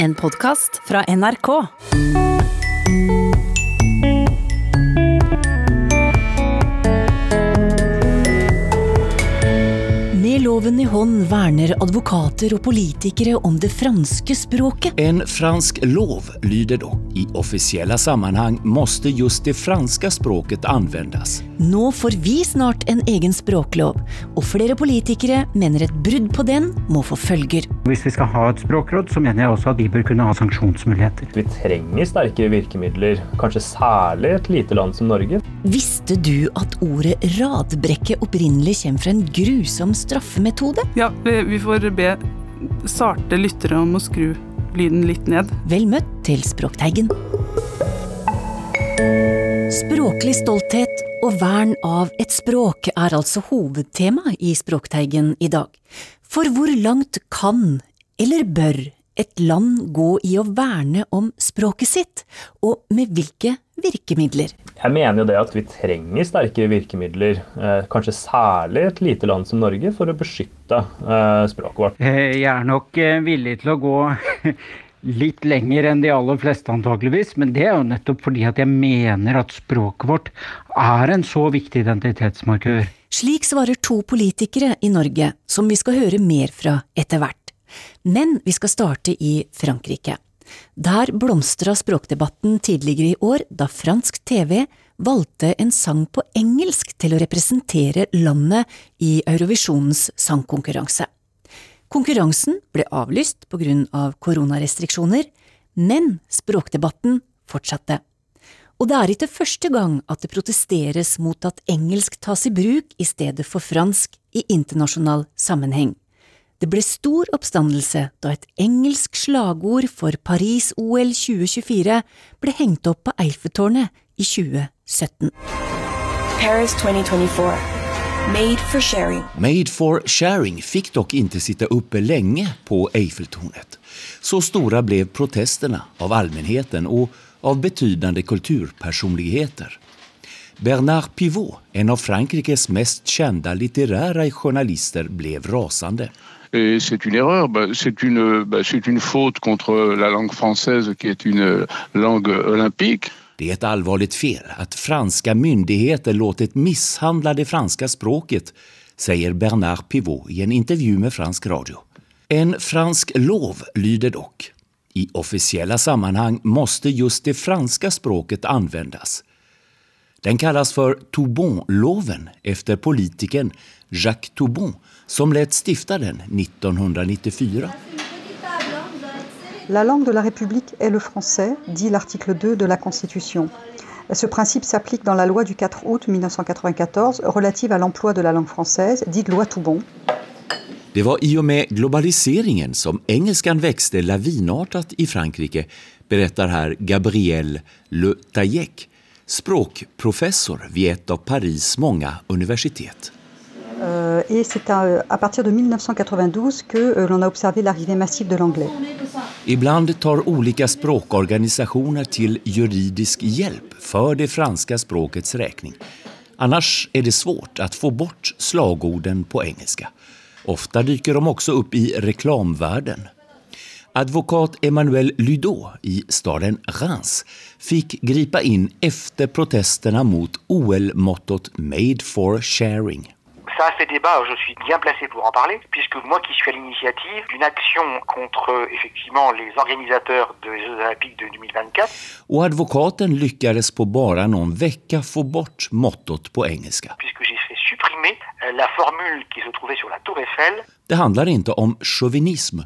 En podkast fra NRK. Loven i hånd verner advokater og politikere om det franske språket. En fransk lov lyder dock i offisielle sammanhang måste just det franska språket användas. Nå får vi snart en egen språklov, og flere politikere mener et brudd på den må få følger. Hvis vi skal ha et språkråd, så mener jeg også at vi bør kunne ha sanksjonsmuligheter. Vi trenger sterkere virkemidler, kanskje særlig et lite land som Norge. Visste du at ordet radbrekke opprinnelig kommer fra en grusom straffemetode? Ja, vi, vi får be sarte lyttere om å skru lyden litt ned. Vel møtt til Språkteigen. Språklig stolthet og vern av et språk er altså hovedtema i Språkteigen i dag. For hvor langt kan, eller bør, et land gå i å verne om språket sitt, og med hvilke virkemidler? Jeg mener jo det at vi trenger sterkere virkemidler, eh, kanskje særlig et lite land som Norge, for å beskytte eh, språket vårt. Eh, Jeg er nok villig til å gå litt lenger enn de aller fleste antakeligvis, men det er jo nettopp fordi at jeg mener at språket vårt er en så viktig identitetsmarkør. Slik svarer to politikere i Norge, som vi skal høre mer fra etter hvert. Men vi skal starte i Frankrike. Der blomstra språkdebatten tidligere i år da fransk TV valgte en sang på engelsk til å representere landet i Eurovisjonens sangkonkurranse. Konkurransen ble avlyst på grunn av koronarestriksjoner, men språkdebatten fortsatte. Og det er ikke første gang at det protesteres mot at engelsk tas i bruk i stedet for fransk i internasjonal sammenheng. Det ble stor oppstandelse da et engelsk slagord for Paris-OL 2024 ble hengt opp på Eiffeltårnet i 2017. Paris 2024. Made for sharing. Made for sharing fikk dere ikke sitte oppe lenge på Eiffeltornet. Så store ble protestene av allmennheten og av betydende kulturpersonligheter. Bernard Pivot, en av Frankrikes mest kjente litterære journalister, ble rasande. Et c'est une erreur, bah, c'est une, bah, c'est une faute contre la langue française qui est une langue olympique. Det är ett allvarligt fel att franska myndigheter låtit misshandla det franska språket, säger Bernard Pivot i en intervju med fransk radio. En fransk lov lyder dock. I officiella sammanhang måste just det franska språket användas. Den kallas för Toubon-loven efter politikern Jacques Toubon som lät stifta den 1994. La langue de la République est le français, dit l'article 2 de la Constitution. Ce principe s'applique dans la loi du 4 août 1994 relative à l'emploi de la langue française, dite loi Toubon. Det var i och med globaliseringen som engelskan växte lavinartat i Frankrike, berättar här Gabriel Le Taillec, språkprofessor vid ett av Paris många universitet. Euh, et c'est à, partir de 1992 que euh, l'on a observé l'arrivée massive de l'anglais. Ibland tar olika språkorganisationer till juridisk hjälp för det franska språkets räkning. Annars är det svårt att få bort slagorden på engelska. Ofta dyker de också upp i reklamvärlden. Advokat Emmanuel Ludo i staden Reims fikk gripe inn efter protestene mot OL-mottot Made for sharing. Ça a fait débat, je suis bien placé pour en parler, puisque moi qui suis à l'initiative d'une action contre effectivement les organisateurs des Jeux Olympiques de 2024. Och advokaten lyckades på bara någon vecka få bort mottot på engelska. Puisque j'ai fait supprimer euh, la formule qui se trouvait sur la Tour Eiffel. Det handlar inte om chauvinism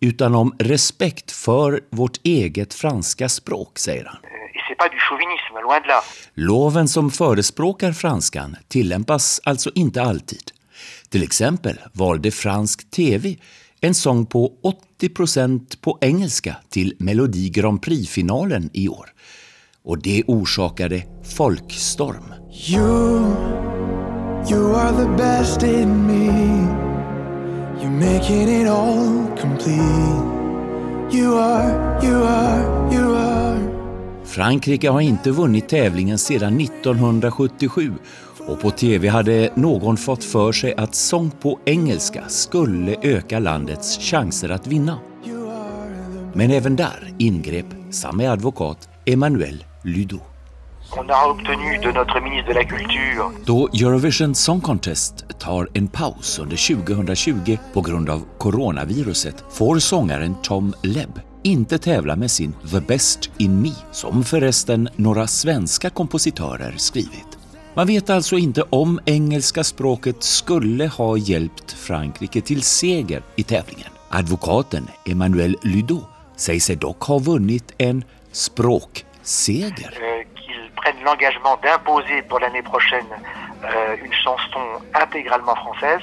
utan om respekt för vårt eget franska språk, säger han. Et c'est pas du chauvinisme, loin de là. Loven som förespråkar franskan tillämpas alltså inte alltid. Till exempel valde fransk TV en sång på 80% på engelska till Melodi Grand Prix-finalen i år. Och det orsakade folkstorm. You, you are the best in me. You're making it all complete. You are, you are, you are. Frankrike har inte vunnit tävlingen sedan 1977 och på TV hade någon fått för sig att sång på engelska skulle öka landets chanser att vinna. Men även där ingrep samme advokat Emmanuel Ludo. On a obtenu de notre ministre de la Culture Då Eurovision Song Contest tar en paus under 2020 på grund av coronaviruset får sångaren Tom Lebb inte tävla med sin The Best In Me, som förresten några svenska kompositörer skrivit. Man vet alltså inte om engelska språket skulle ha hjälpt Frankrike till seger i tävlingen. Advokaten Emmanuel Ludo säger sig dock ha vunnit en språkseger. Prennent l'engagement d'imposer pour l'année prochaine euh, une chanson intégralement française.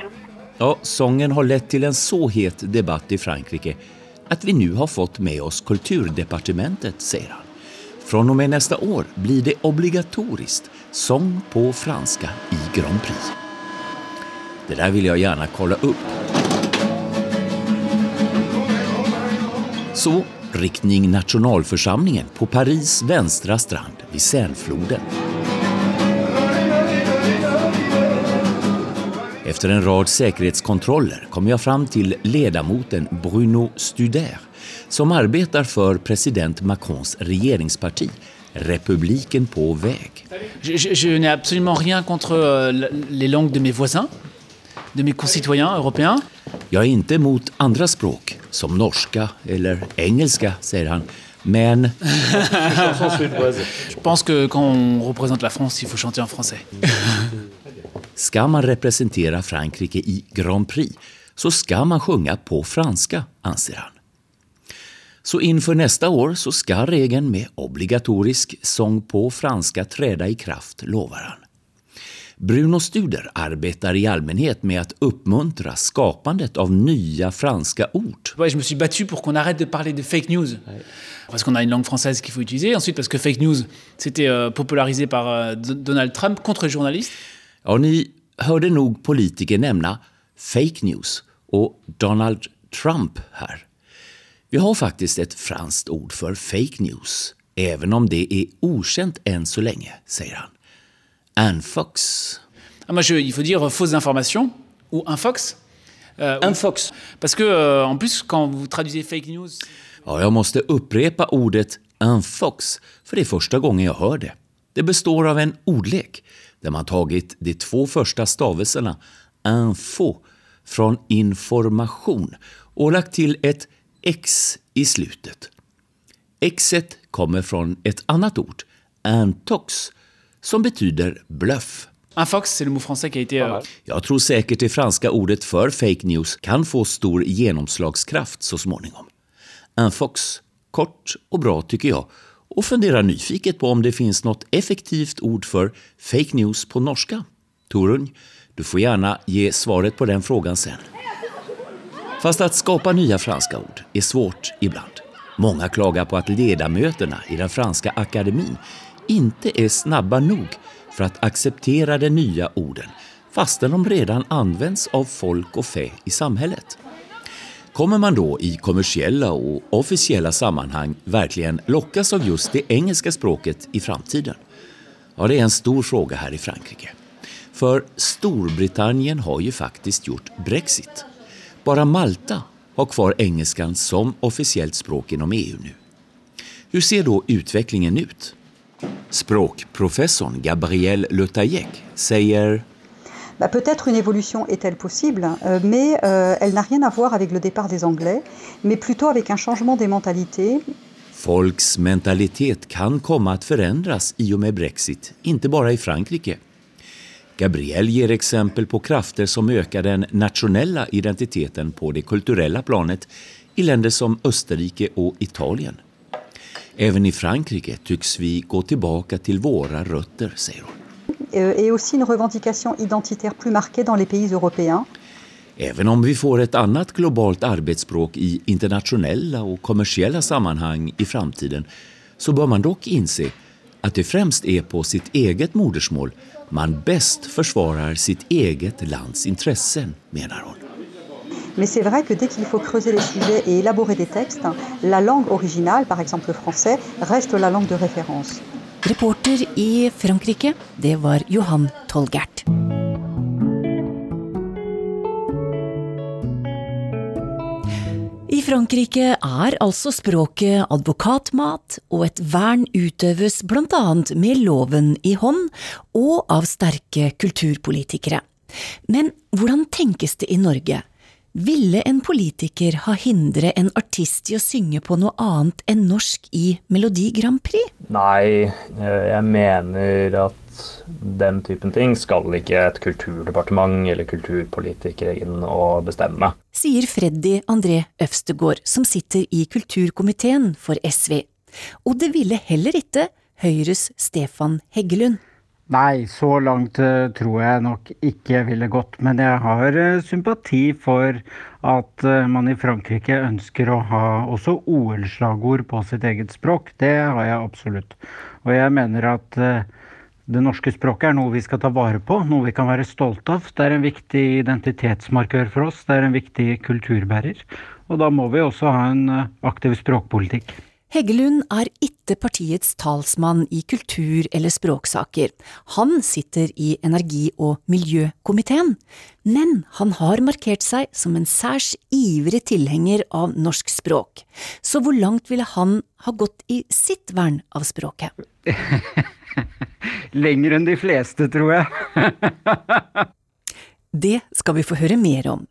Ja, sången har lett till en så het debatt i Frankrike att vi nu har fått med oss kulturdepartementet, säger han. Från och med nästa år blir det obligatoriskt sång på franska i Grand Prix. Det där vill jag gärna kolla upp. Så, riktning nationalförsamlingen på Paris vänstra strand vid flode. Efter en rad säkerhetskontroller kom jag fram till ledamoten Bruno Studer som arbetar för president Macrons regeringsparti, Republiken på väg. Je, je- je n'ai absolument rien contre euh, les langues de mes voisins, de mes concitoyens européens. Jag är inte emot andra språk, som norska eller engelska, säger han. Men Je pense que quand on représente la France, il faut chanter en français. ska man representera Frankrike i Grand Prix så ska man sjunga på franska, anser han. Så inför nästa år så ska regeln med obligatorisk sång på franska träda i kraft, lovar han. Bruno Studer arbetar i allmänhet med att uppmuntra skapandet av nya franska ord. Ouais, je me suis battu pour qu'on arrête de parler de fake news. Parce qu'on a une langue française qu'il faut utiliser. Ensuite, parce que fake news, c'était euh, popularisé par euh, Donald Trump contre les journalistes. Ja, ni hörde nog politiker nämna fake news och Donald Trump här. Vi har faktiskt ett franskt ord för fake news, även om det är okänt än så länge, säger han. Anfox. Ah, moi, je- il faut dire euh, fausses informations ou infox. Euh, infox. Parce que, euh, en plus, quand vous traduisez fake news, Ja, jag måste upprepa ordet anfox, för det är första gången jag hör det. Det består av en ordlek där man tagit de två första stavelserna info från information och lagt till ett x i slutet. Xet kommer från ett annat ord, antox, som betyder bluff. Jeg c'est le mot français qui a été... euh, Jag tror säkert det franska ordet för fake news kan få stor genomslagskraft så småningom. En fox, kort och bra tycker jag och funderar nyfiket på om det finns något effektivt ord för fake news på norska. Torun, du får gärna ge svaret på den frågan sen. Fast att skapa nya franska ord är svårt ibland. Många klagar på att ledamöterna i den franska akademin inte är snabba nog för att acceptera de nya orden fastän de redan används av folk och fä i samhället. Kommer man då i kommersiella och officiella sammanhang verkligen lockas av just det engelska språket i framtiden? Ja, det är en stor fråga här i Frankrike. För Storbritannien har ju faktiskt gjort Brexit. Bara Malta har kvar engelskan som officiellt språk inom EU nu. Hur ser då utvecklingen ut? Språkprofessorn Gabriel Le Tayek säger Bah, Peut-être une évolution est-elle possible, euh, mais euh, elle n'a rien à voir avec le départ des Anglais, mais plutôt avec un changement des mentalités. Folks mentalitet kan komma att förändras i och med Brexit, inte bara i Frankrike. Gabriel ger exempel på krafter som ökar den nationella identiteten på det kulturella planet i länder som Österrike och Italien. Även i Frankrike tycks vi gå tillbaka till våra rötter, säger hon. euh, et aussi une revendication identitaire plus marquée dans les pays européens. Även om vi får ett annat globalt arbetsspråk i internationella och kommersiella sammanhang i framtiden så bör man dock inse att det främst är på sitt eget modersmål man bäst försvarar sitt eget lands intressen, menar hon. Mais c'est vrai que dès qu'il faut creuser les sujets et élaborer des textes, la langue originale, par exemple le français, reste la langue de référence. Reporter i Frankrike, det var Johan Tolgert. I Frankrike er altså språket advokatmat, og et vern utøves annet med loven i hånd og av sterke kulturpolitikere. Men hvordan tenkes det i Norge? Ville en politiker ha hindret en artist i å synge på noe annet enn norsk i Melodi Grand Prix? Nei, eh, jeg mener at den typen ting skal ikke et kulturdepartement eller kulturpolitikere inn og bestemme. Sier Freddy André Øvstegård, som sitter i kulturkomiteen for SV. Og det ville heller ikke Høyres Stefan Heggelund. Nei, så langt uh, tror jeg nok ikke ville gått. Men jeg har uh, sympati for at uh, man i Frankrike ønsker å ha også OL-slagord på sitt eget språk. Det har jeg absolutt. Og jeg mener at det norske språket er noe vi skal ta vare på, noe vi kan være stolte av. Det er en viktig identitetsmarkør for oss, det er en viktig kulturbærer. Og da må vi også ha en aktiv språkpolitikk. Heggelund er ikke partiets talsmann i kultur- eller språksaker. Han sitter i energi- og miljøkomiteen, men han har markert seg som en særs ivrig tilhenger av norsk språk. Så hvor langt ville han ha gått i sitt vern av språket? Lenger enn de fleste, tror jeg. det skal vi få høre mer om.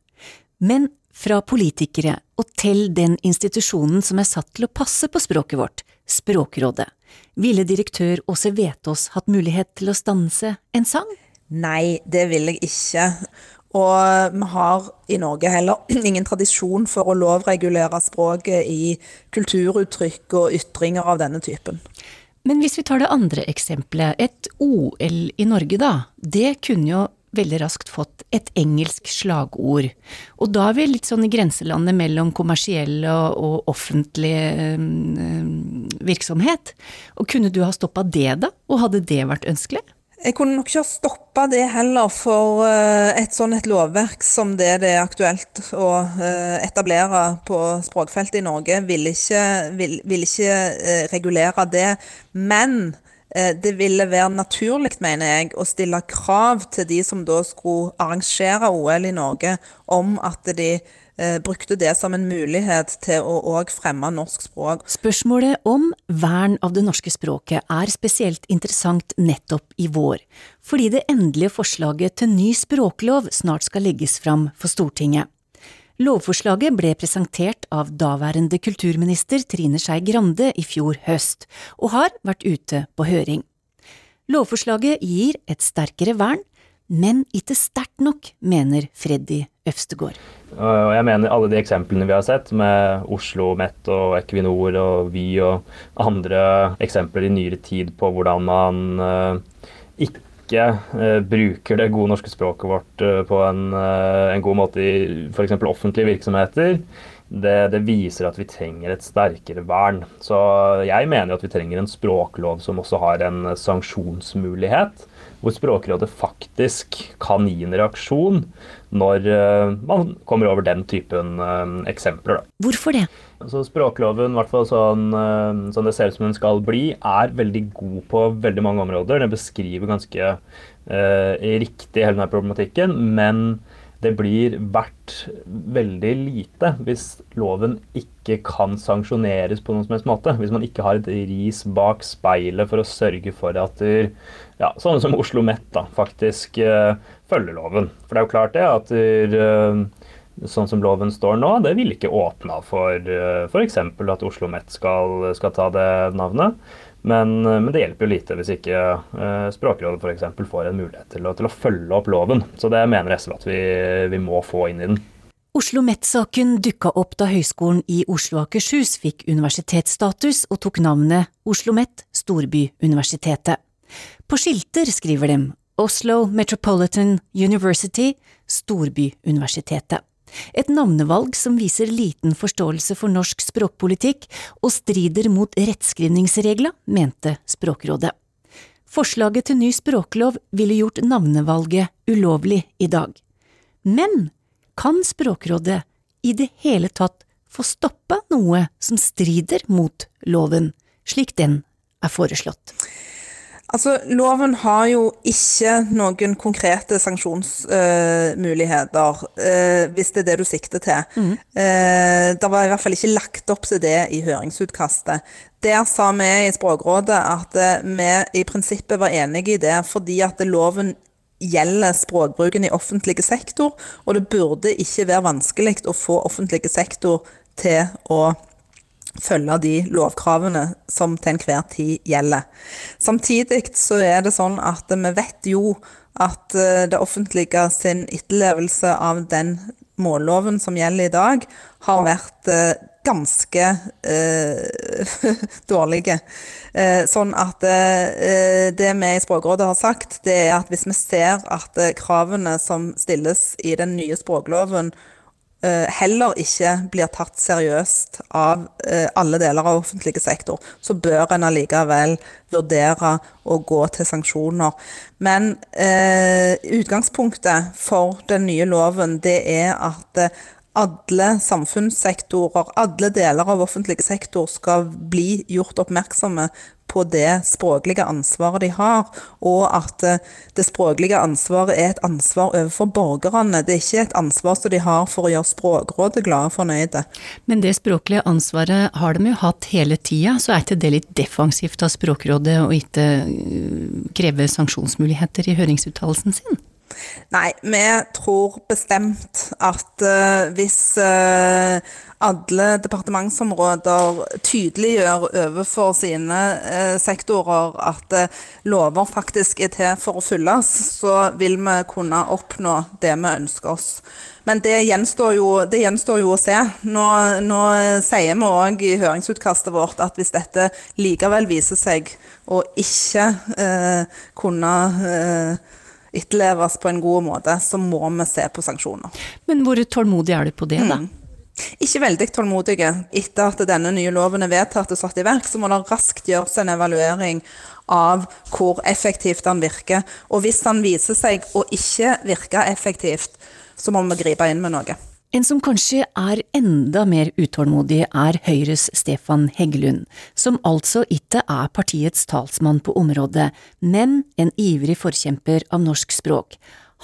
Men fra politikere og til den institusjonen som er satt til å passe på språket vårt, Språkrådet. Ville direktør Åse Vetås hatt mulighet til å stanse en sang? Nei, det vil jeg ikke. Og vi har i Norge heller ingen tradisjon for å lovregulere språket i kulturuttrykk og ytringer av denne typen. Men hvis vi tar det andre eksempelet, et OL i Norge da, det kunne jo veldig raskt fått et engelsk slagord. Og da er vi litt sånn i grenselandet mellom kommersiell og, og offentlig øh, virksomhet. Og kunne du ha stoppa det, da? Og hadde det vært ønskelig? Jeg kunne nok ikke ha stoppa det heller, for eh, et sånn et lovverk som det det er aktuelt å eh, etablere på språkfeltet i Norge, vil ikke, vil, vil ikke regulere det. Men Eh, det ville være naturlig, mener jeg, å stille krav til de som da skulle arrangere OL i Norge, om at de eh, brukte det som en mulighet til å òg fremme norsk språk. Spørsmålet om vern av det norske språket er spesielt interessant nettopp i vår, fordi det endelige forslaget til ny språklov snart skal legges fram for Stortinget. Lovforslaget ble presentert av daværende kulturminister Trine Skei Grande i fjor høst, og har vært ute på høring. Lovforslaget gir et sterkere vern, men ikke sterkt nok, mener Freddy Øvstegård. Jeg mener alle de eksemplene vi har sett, med Oslo Met og Equinor og Vy og andre eksempler i nyere tid på hvordan man eh, ikke ikke eh, bruker det gode norske språket vårt eh, på en, eh, en god måte i f.eks. offentlige virksomheter, det, det, viser at vi trenger et sterkere vern. Så jeg mener at vi trenger en språklov som også har en sanksjonsmulighet hvor Språkrådet faktisk kan gi en reaksjon når uh, man kommer over den typen uh, eksempler. Da. Hvorfor det? Så språkloven, i hvert fall sånn, uh, sånn det ser ut som den skal bli, er veldig god på veldig mange områder. Den beskriver ganske riktig hele denne problematikken, men det blir verdt veldig lite hvis loven ikke kan sanksjoneres på noen som helst måte. Hvis man ikke har et ris bak speilet for å sørge for at ja, sånne som Oslo Met da, faktisk uh, følger loven. For det er jo klart det at der, sånn som loven står nå, det vil ikke åpna for uh, f.eks. at Oslo Met skal, skal, ta det navnet. Men, men, det hjelper jo lite hvis ikke eh, Språkrådet f.eks. får en mulighet til å, til å, følge opp loven. Så det mener SV at vi, vi må få inn i den. Oslo Met-saken dukka opp da Høgskolen i Oslo og Akershus fikk universitetsstatus og tok navnet Oslo Met Storbyuniversitetet. På skilter skriver de Oslo Metropolitan University, Storbyuniversitetet. Et navnevalg som viser liten forståelse for norsk språkpolitikk og strider mot rettskrivningsregla, mente Språkrådet. Forslaget til ny språklov ville gjort navnevalget ulovlig i dag. Men kan Språkrådet i det hele tatt få stoppa noe som strider mot loven, slik den er foreslått? Altså, Loven har jo ikke noen konkrete sanksjonsmuligheter, uh, uh, hvis det er det du sikter til. Mm. Uh, det var i hvert fall ikke lagt opp til det i høringsutkastet. Der sa vi i Språkrådet at vi i prinsippet var enige i det, fordi at loven gjelder språkbruken i offentlig sektor, og det burde ikke være vanskelig å få offentlig sektor til å følge de lovkravene som til enhver tid gjelder. Samtidig så er det sånn at vi vet jo at eh, det offentlige sin etterlevelse av den målloven som gjelder i dag, har vært eh, ganske eh, dårlige. Eh, sånn at eh, det vi i Språkrådet har sagt, det er at hvis vi ser at eh, kravene som stilles i den nye språkloven heller ikke blir tatt seriøst av eh, alle deler av offentlig sektor, så bør en allikevel vurdere å gå til sanksjoner. Men eh, utgangspunktet for den nye loven det er at eh, alle samfunnssektorer, alle deler av offentlig sektor skal bli gjort oppmerksomme på det språklige ansvaret de har, og at eh, det språklige ansvaret er et ansvar overfor borgerne. Det er ikke et ansvar som de har for å gjøre Språkrådet glade og fornøyde. Men det språklige ansvaret har de jo hatt hele tida, så er ikke det litt defensivt av Språkrådet å ikke eh, kreve sanksjonsmuligheter i høringsuttalelsen sin? Nei, vi tror bestemt at uh, hvis uh, alle departementsområder tydeliggjør overfor sine uh, sektorer at lover faktisk er til for å følges, så vil vi kunne oppnå det vi ønsker oss. Men det gjenstår jo, det gjenstår jo å se. Nå, nå sier vi òg i høringsutkastet vårt at hvis dette likevel viser seg å ikke kunne etterleves på en god måte, så må vi se på sanksjoner. Men hvor tålmodig er du på det, da? Mm. Ikke veldig tålmodige. Etter at denne nye loven er vedtatt og satt i verk, så må det raskt gjøres en evaluering av hvor effektivt den virker. Og hvis den viser seg å ikke virke effektivt, så må vi gripe inn med noe. En som kanskje er enda mer utålmodig, er Høyres Stefan Heggelund, som altså ikke er partiets talsmann på området, men en ivrig forkjemper av norsk språk.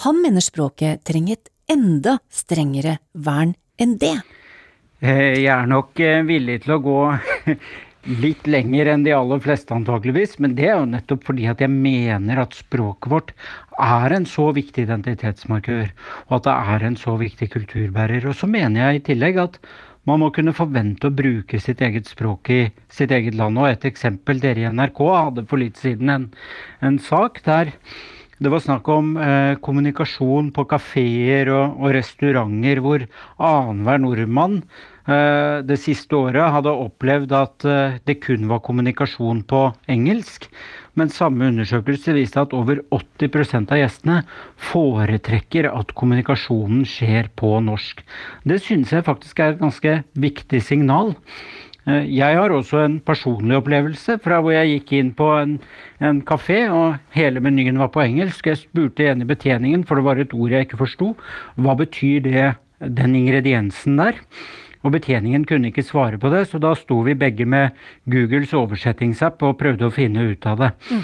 Han mener språket trenger et enda strengere vern enn det. Eh, jeg er nok eh, villig til å gå litt lenger enn de aller fleste antakeligvis, men det er jo nettopp fordi at jeg mener at språket vårt er en så viktig identitetsmarkør, og at det er en så viktig kulturbærer. Og så mener jeg i tillegg at man må kunne forvente å bruke sitt eget språk i sitt eget land. Og et eksempel, dere i NRK hadde for litt siden en, en sak der det var snakk om eh, kommunikasjon på kafeer og, og, restauranter hvor annenhver nordmann det siste året hadde opplevd at eh, det kun var kommunikasjon på engelsk. Men samme undersøkelse viste at over 80% av gjestene foretrekker at kommunikasjonen skjer på norsk. Det synes jeg faktisk er et ganske viktig signal. Eh, jeg har også en personlig opplevelse fra hvor jeg gikk inn på en, en kafé, og hele menyen var på engelsk. Jeg spurte en i betjeningen, for det var et ord jeg ikke forsto. Hva betyr det, den ingrediensen der? Og betjeningen kunne ikke svare på det, så da sto vi begge med Googles oversettingsapp og prøvde å finne ut av det. Mm.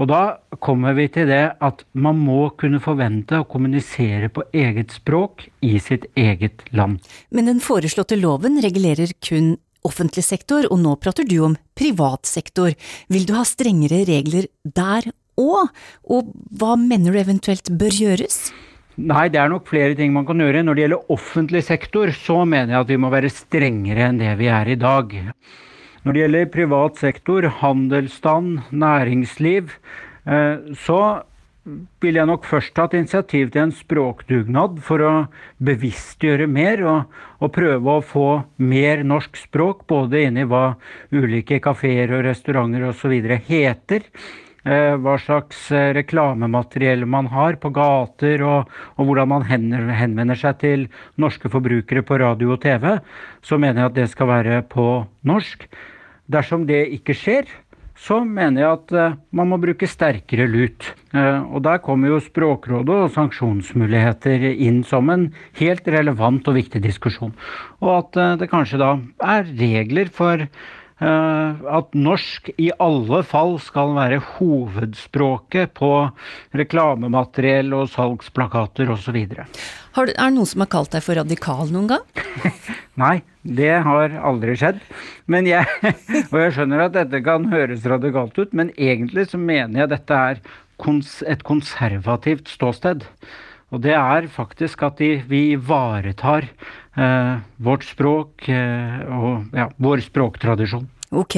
Og da kommer vi til det at man må kunne forvente å kommunisere på eget språk i sitt eget land. Men den foreslåtte loven regulerer kun offentlig sektor, og nå prater du om privat sektor. Vil du ha strengere regler der òg, og hva mener du eventuelt bør gjøres? Nei, det er nok flere ting man kan gjøre. Når det gjelder offentlig sektor, så mener jeg at vi må være strengere enn det vi er i dag. Når det gjelder privat sektor, handelsstand, næringsliv, eh, så vil jeg nok først ta initiativ til en språkdugnad for å bevisstgjøre mer og, og prøve å få mer norsk språk, både inni hva ulike kafeer og restauranter osv. heter. Eh, hva slags eh, reklamemateriell man har på gater, og, og, hvordan man henvender seg til norske forbrukere på radio og TV, så mener jeg at det skal være på norsk. Dersom det ikke skjer, så mener jeg at uh, man må bruke sterkere lut. Og der kommer jo Språkrådet og sanksjonsmuligheter inn som en helt relevant og viktig diskusjon. Og at det kanskje da er regler for at norsk i alle fall skal være hovedspråket på reklamemateriell og salgsplakater osv. Er det noen som har kalt deg for radikal noen gang? Nei, det har aldri skjedd. Men jeg, og jeg skjønner at dette kan høres radikalt ut, men egentlig så mener jeg dette er et konservativt ståsted. Og det er faktisk at vi ivaretar eh, vårt språk eh, og ja, vår språktradisjon. Ok,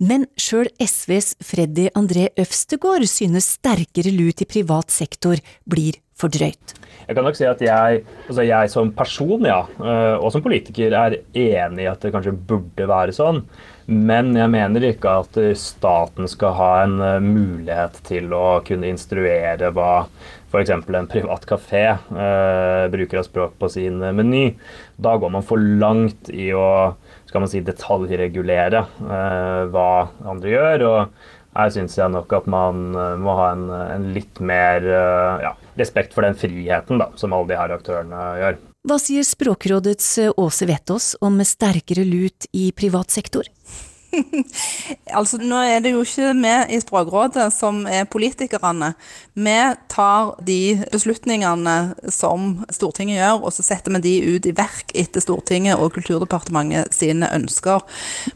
men sjøl SVs Freddy André Øvstegård synes sterkere lut i privat sektor blir for drøyt. Jeg kan nok si at jeg, altså jeg som person ja, eh, og som politiker er enig i at det kanskje burde være sånn. Men jeg mener ikke at staten skal ha en eh, mulighet til å kunne instruere hva f.eks. en privat kafé eh, bruker av språk på sin meny. Da går man for langt i å skal man si, detaljregulere eh, hva andre gjør. og her syns jeg nok at man eh, må ha en, en litt mer eh, ja, respekt for den friheten da, som alle de her aktørene gjør. Hva sier Språkrådets eh, Åse Vetås om sterkere lut i privat sektor? altså, nå er det jo ikke vi i Språkrådet som er politikerne. Vi tar de beslutningene som Stortinget gjør, og så setter vi de ut i verk etter Stortinget og Kulturdepartementet sine ønsker.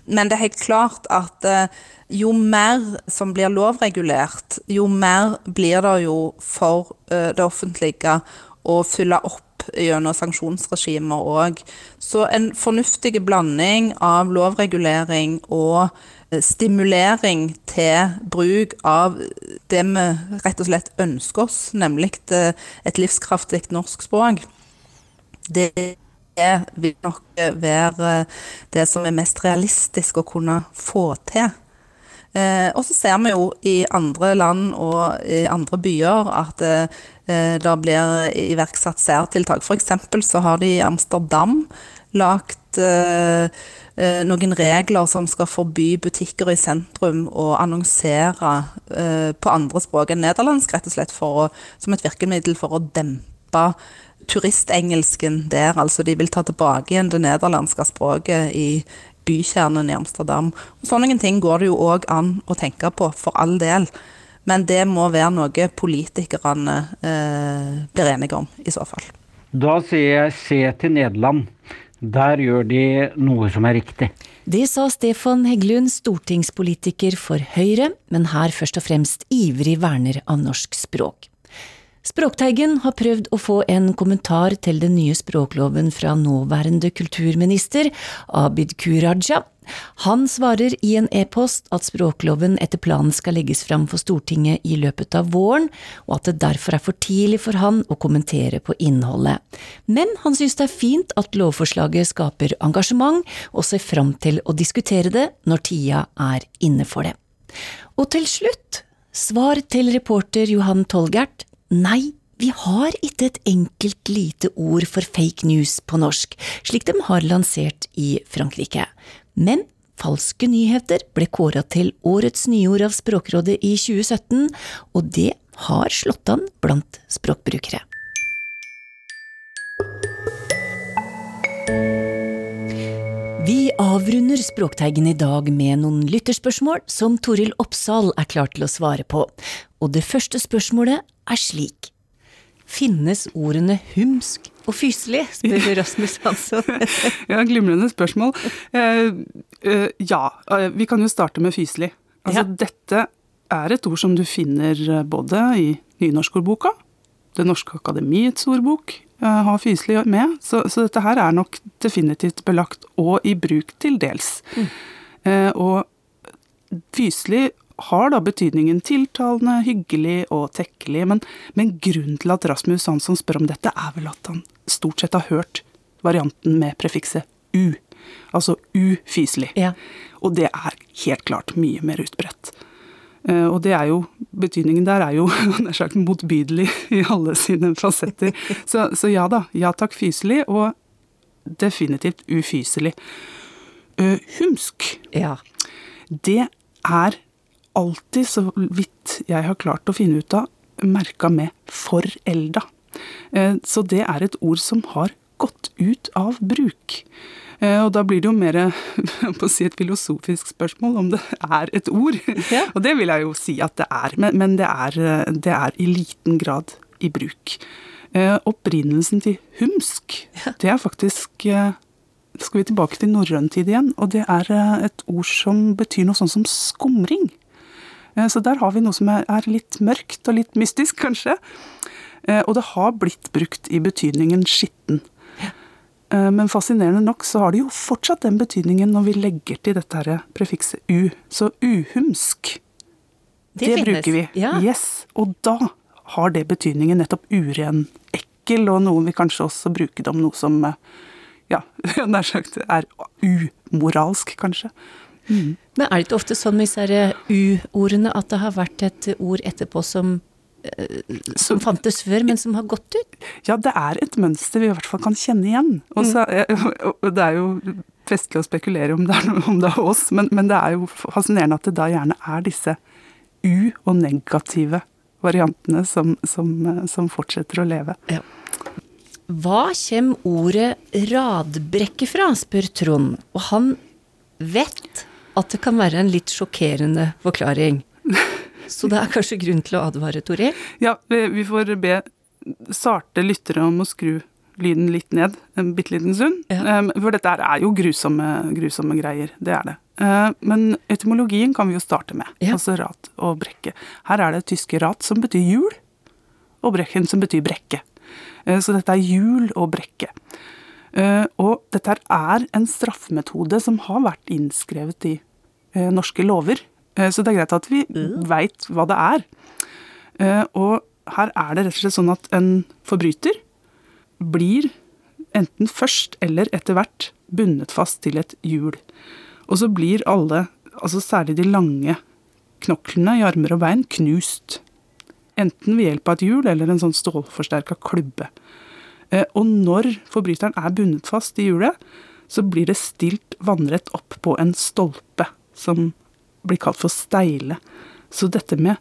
Men det er helt klart at jo mer som blir lovregulert, jo mer blir det jo for uh, det offentlige å fylle opp gjennom sanksjonsregimer òg. Så en fornuftig blanding av lovregulering og uh, stimulering til bruk av det vi rett og slett ønsker oss, nemlig uh, et livskraftig norsk språk, det vil nok være det som er mest realistisk å kunne få til. Eh, og så ser vi jo i andre land og i andre byer at eh, det blir iverksatt særtiltak. F.eks. så har de i Amsterdam lagt eh, eh, noen regler som skal forby butikker i sentrum å annonsere eh, på andre språk enn nederlandsk, rett og slett å, som et virkemiddel for å dempe turistengelsken der. Altså de vil ta tilbake igjen det nederlandske språket i bykjernen i Amsterdam. Og Sånne ting går det jo òg an å tenke på, for all del. Men det må være noe politikerne eh, blir enige om, i så fall. Da sier jeg se til Nederland. Der gjør de noe som er riktig. Det sa Stefan Heggelund, stortingspolitiker for Høyre, men her først og fremst ivrig verner av norsk språk. Språkteigen har prøvd å få en kommentar til den nye språkloven fra nåværende kulturminister Abid Q. Raja. Han svarer i en e-post at språkloven etter planen skal legges fram for Stortinget i løpet av våren, og at det derfor er for tidlig for han å kommentere på innholdet. Men han synes det er fint at lovforslaget skaper engasjement, og ser fram til å diskutere det når tida er inne for det. Og til slutt, svar til reporter Johan Tolgert Nei, vi har ikke et enkelt lite ord for fake news på norsk, slik de har lansert i Frankrike. Men falske nyheter ble kåra til årets nyord av Språkrådet i 2017, og det har slått an blant språkbrukere. Vi avrunder Språkteigen i dag med noen lytterspørsmål som Toril Oppsal er klar til å svare på, og det første spørsmålet er slik. Finnes ordene humsk og fyselig, spør Rasmus Hansson. ja, glimrende spørsmål. Uh, uh, ja, uh, vi kan jo starte med fyselig. Altså, ja. Dette er et ord som du finner både i nynorskordboka, Det norske akademiets ordbok har fyselig med, så, så, dette her er nok definitivt belagt og i bruk til dels. Mm. og fyselig har da betydningen tiltalende, hyggelig og tekkelig, men, men grunnen til at Rasmus Hansson spør om dette, er vel at han stort sett har hørt varianten med prefikset u, altså ufyselig. Ja. Og det er helt klart mye mer utbredt. Eh, og det er jo, betydningen der er jo nær sagt motbydelig i alle sine fasetter. Så, så, ja da, ja takk fyselig, og definitivt ufyselig. Uh, humsk, ja. det er alltid, så vidt jeg har klart å finne ut av, merka med 'forelda'. Eh, så det er et ord som har gått ut av bruk. Eh, og da blir det jo mer på å si et filosofisk spørsmål om det er et ord. Ja. Og det vil jeg jo si at det er, men, men det, er, det, er, i liten grad i bruk. Eh, opprinnelsen til humsk, ja. det er faktisk eh, skal vi tilbake til norrøn tid igjen, og det er eh, et ord som betyr noe sånn som skumring. Eh, så der har vi noe som er litt mørkt og litt mystisk, kanskje. Eh, og det har blitt brukt i betydningen skitten. Eh, men fascinerende nok så har det jo fortsatt den betydningen når vi legger til dette her prefikset u. Så uhumsk, det, det bruker vi. Ja. Yes. Og da har det betydningen nettopp uren, ekkel, og noen vil kanskje også bruke det om noe som ja, nær sagt er umoralsk, kanskje. Mm. Men er det ikke ofte sånn med disse u-ordene at det har vært et ord etterpå som Eh, som fantes før, men som har gått ut? Ja, det er et mønster vi i hvert fall kan kjenne igjen. Og, så, det er jo festlig å spekulere om det er, om det er oss, men, men, det er jo fascinerende at det da gjerne er disse u- og negative variantene som, som, som fortsetter å leve. Ja. Hva kommer ordet radbrekke fra, spør Trond, og han vet at det kan være en litt sjokkerende forklaring. Så det er kanskje grunn til å advare, Toril? Ja, vi får be sarte lyttere om å skru lyden litt ned en bitte liten stund. Ja. For dette er jo grusomme, grusomme, greier. Det er det. Eh, men etymologien kan vi jo starte med. Ja. Altså rat og brekke. Her er det tyske rat som betyr hjul, og brekken som betyr brekke. Eh, så dette er hjul og brekke. Eh, og dette er en straffemetode som har vært innskrevet i norske lover Eh, så det er greit at vi mm. veit hva det er. Eh, og her er det rett og slett sånn at en forbryter blir enten først eller etter hvert bundet fast til et hjul. Og så blir alle, altså særlig de lange knoklene i armer og bein, knust. Enten ved hjelp av et hjul eller en sånn stålforsterka klubbe. Eh, og når forbryteren er bundet fast i hjulet, så blir det stilt vannrett opp på en stolpe som blir kalt for steile. Så dette med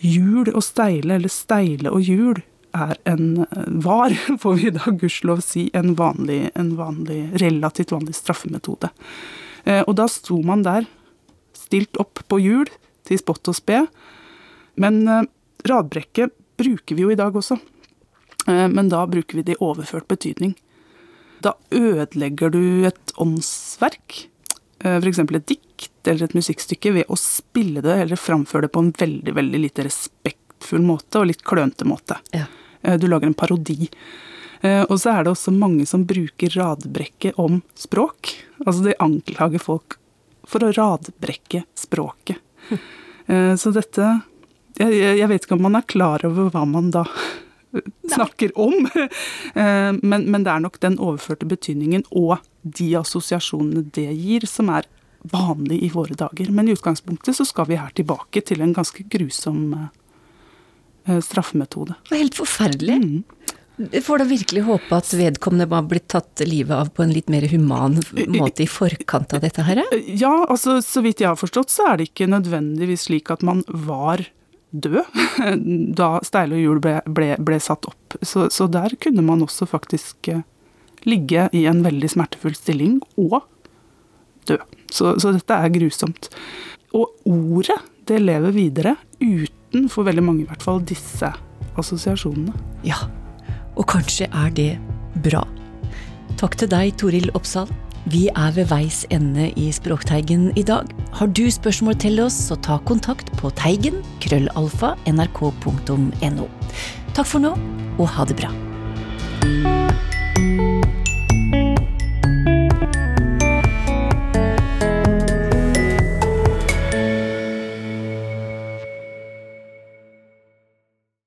hjul og steile, eller steile og hjul, er en var, får vi da gudskjelov si, en vanlig, en vanlig, relativt vanlig straffemetode. Eh, og da sto man der, stilt opp på hjul, til spott og spe. Men radbrekket radbrekke bruker vi jo i dag også. Eh, men da bruker vi det i overført betydning. Da ødelegger du et åndsverk, f.eks. et dikt eller et musikkstykke ved å spille det eller framføre det på en veldig, veldig lite respektfull måte og litt klønete måte. Ja. Eh, du lager en parodi. Eh, og så er det også mange som bruker radbrekke om språk. Altså de anklager folk for å radbrekke språket. Hm. Så dette jeg, jeg, vet ikke om man er klar over hva man da snakker om, men, men det er nok den overførte betydningen og de assosiasjonene det gir, som er vanlig i våre dager. Men i utgangspunktet så skal vi her tilbake til en ganske grusom uh, straffemetode. Det var helt forferdelig. Mm. Får da virkelig håpe at vedkommende var blitt tatt livet av på en litt mer human måte i forkant av dette her? Ja, altså så vidt jeg har forstått så er det ikke nødvendigvis slik at man var død da steile og hjul ble, ble, ble, satt opp. Så, så, der kunne man også faktisk ligge i en veldig smertefull stilling og dø. Så, så dette er grusomt. Og ordet, det lever videre uten, for veldig mange i hvert fall, disse assosiasjonene. Ja, og kanskje er det bra. Takk til deg, Toril Oppsal. Vi er ved veis ende i Språkteigen i dag. Har du spørsmål til oss, så ta kontakt på teigen krøllalfa nrk.no. Takk for nå, og ha det bra.